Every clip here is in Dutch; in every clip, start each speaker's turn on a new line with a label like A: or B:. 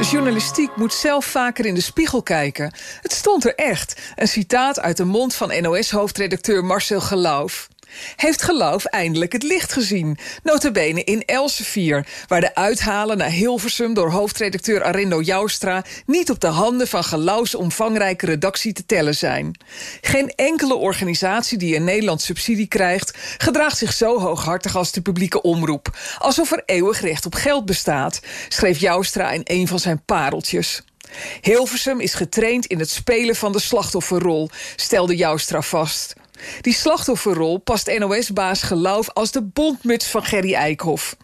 A: De journalistiek moet zelf vaker in de spiegel kijken. Het stond er echt. Een citaat uit de mond van NOS-hoofdredacteur Marcel Geloof heeft Geloof eindelijk het licht gezien. Notabene in Elsevier, waar de uithalen naar Hilversum... door hoofdredacteur Arindo Joustra... niet op de handen van Geloofs omvangrijke redactie te tellen zijn. Geen enkele organisatie die in Nederland subsidie krijgt... gedraagt zich zo hooghartig als de publieke omroep. Alsof er eeuwig recht op geld bestaat, schreef Joustra in een van zijn pareltjes. Hilversum is getraind in het spelen van de slachtofferrol, stelde Joustra vast. Die slachtofferrol past NOS-baas Geloof als de bondmuts van Gerry Eikhoff.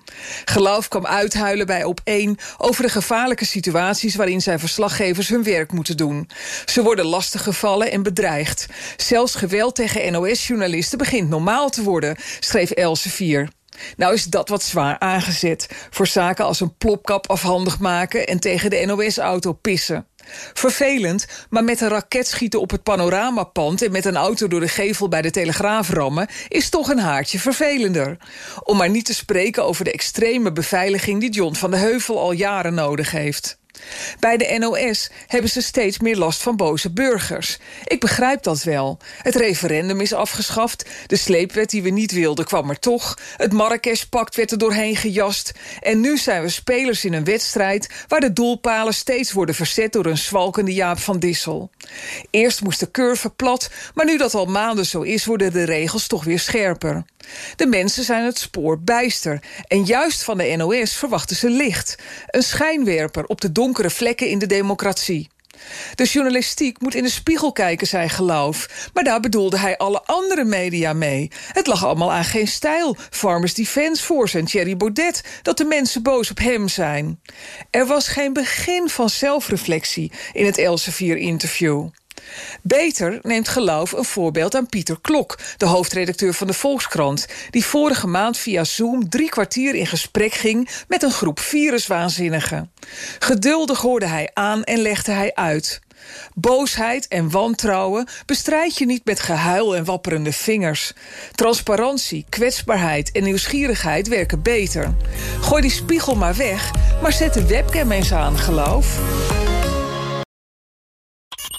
A: Geloof kwam uithuilen bij Op1 over de gevaarlijke situaties... waarin zijn verslaggevers hun werk moeten doen. Ze worden lastiggevallen en bedreigd. Zelfs geweld tegen NOS-journalisten begint normaal te worden, schreef Elsevier. Nou is dat wat zwaar aangezet. Voor zaken als een plopkap afhandig maken... en tegen de NOS-auto pissen. Vervelend, maar met een raket schieten op het panoramapand... en met een auto door de gevel bij de Telegraaf rammen... is toch een haartje vervelender. Om maar niet te spreken over de extreme beveiliging... die John van de Heuvel al jaren nodig heeft. Bij de NOS hebben ze steeds meer last van boze burgers. Ik begrijp dat wel. Het referendum is afgeschaft. De sleepwet die we niet wilden kwam er toch. Het Marrakesh-pact werd er doorheen gejast. En nu zijn we spelers in een wedstrijd... waar de doelpalen steeds worden verzet door een zwalkende Jaap van Dissel. Eerst moest de curve plat, maar nu dat al maanden zo is... worden de regels toch weer scherper. De mensen zijn het spoor bijster. En juist van de NOS verwachten ze licht. Een schijnwerper op de donkere vlekken in de democratie. De journalistiek moet in de spiegel kijken, zei Geloof. Maar daar bedoelde hij alle andere media mee. Het lag allemaal aan geen stijl. Farmers Defence Force en Thierry Baudet... dat de mensen boos op hem zijn. Er was geen begin van zelfreflectie in het Elsevier-interview. Beter neemt Geloof een voorbeeld aan Pieter Klok... de hoofdredacteur van de Volkskrant... die vorige maand via Zoom drie kwartier in gesprek ging... met een groep viruswaanzinnigen. Geduldig hoorde hij aan en legde hij uit... Boosheid en wantrouwen bestrijd je niet met gehuil en wapperende vingers. Transparantie, kwetsbaarheid en nieuwsgierigheid werken beter. Gooi die spiegel maar weg, maar zet de webcam eens aan, geloof.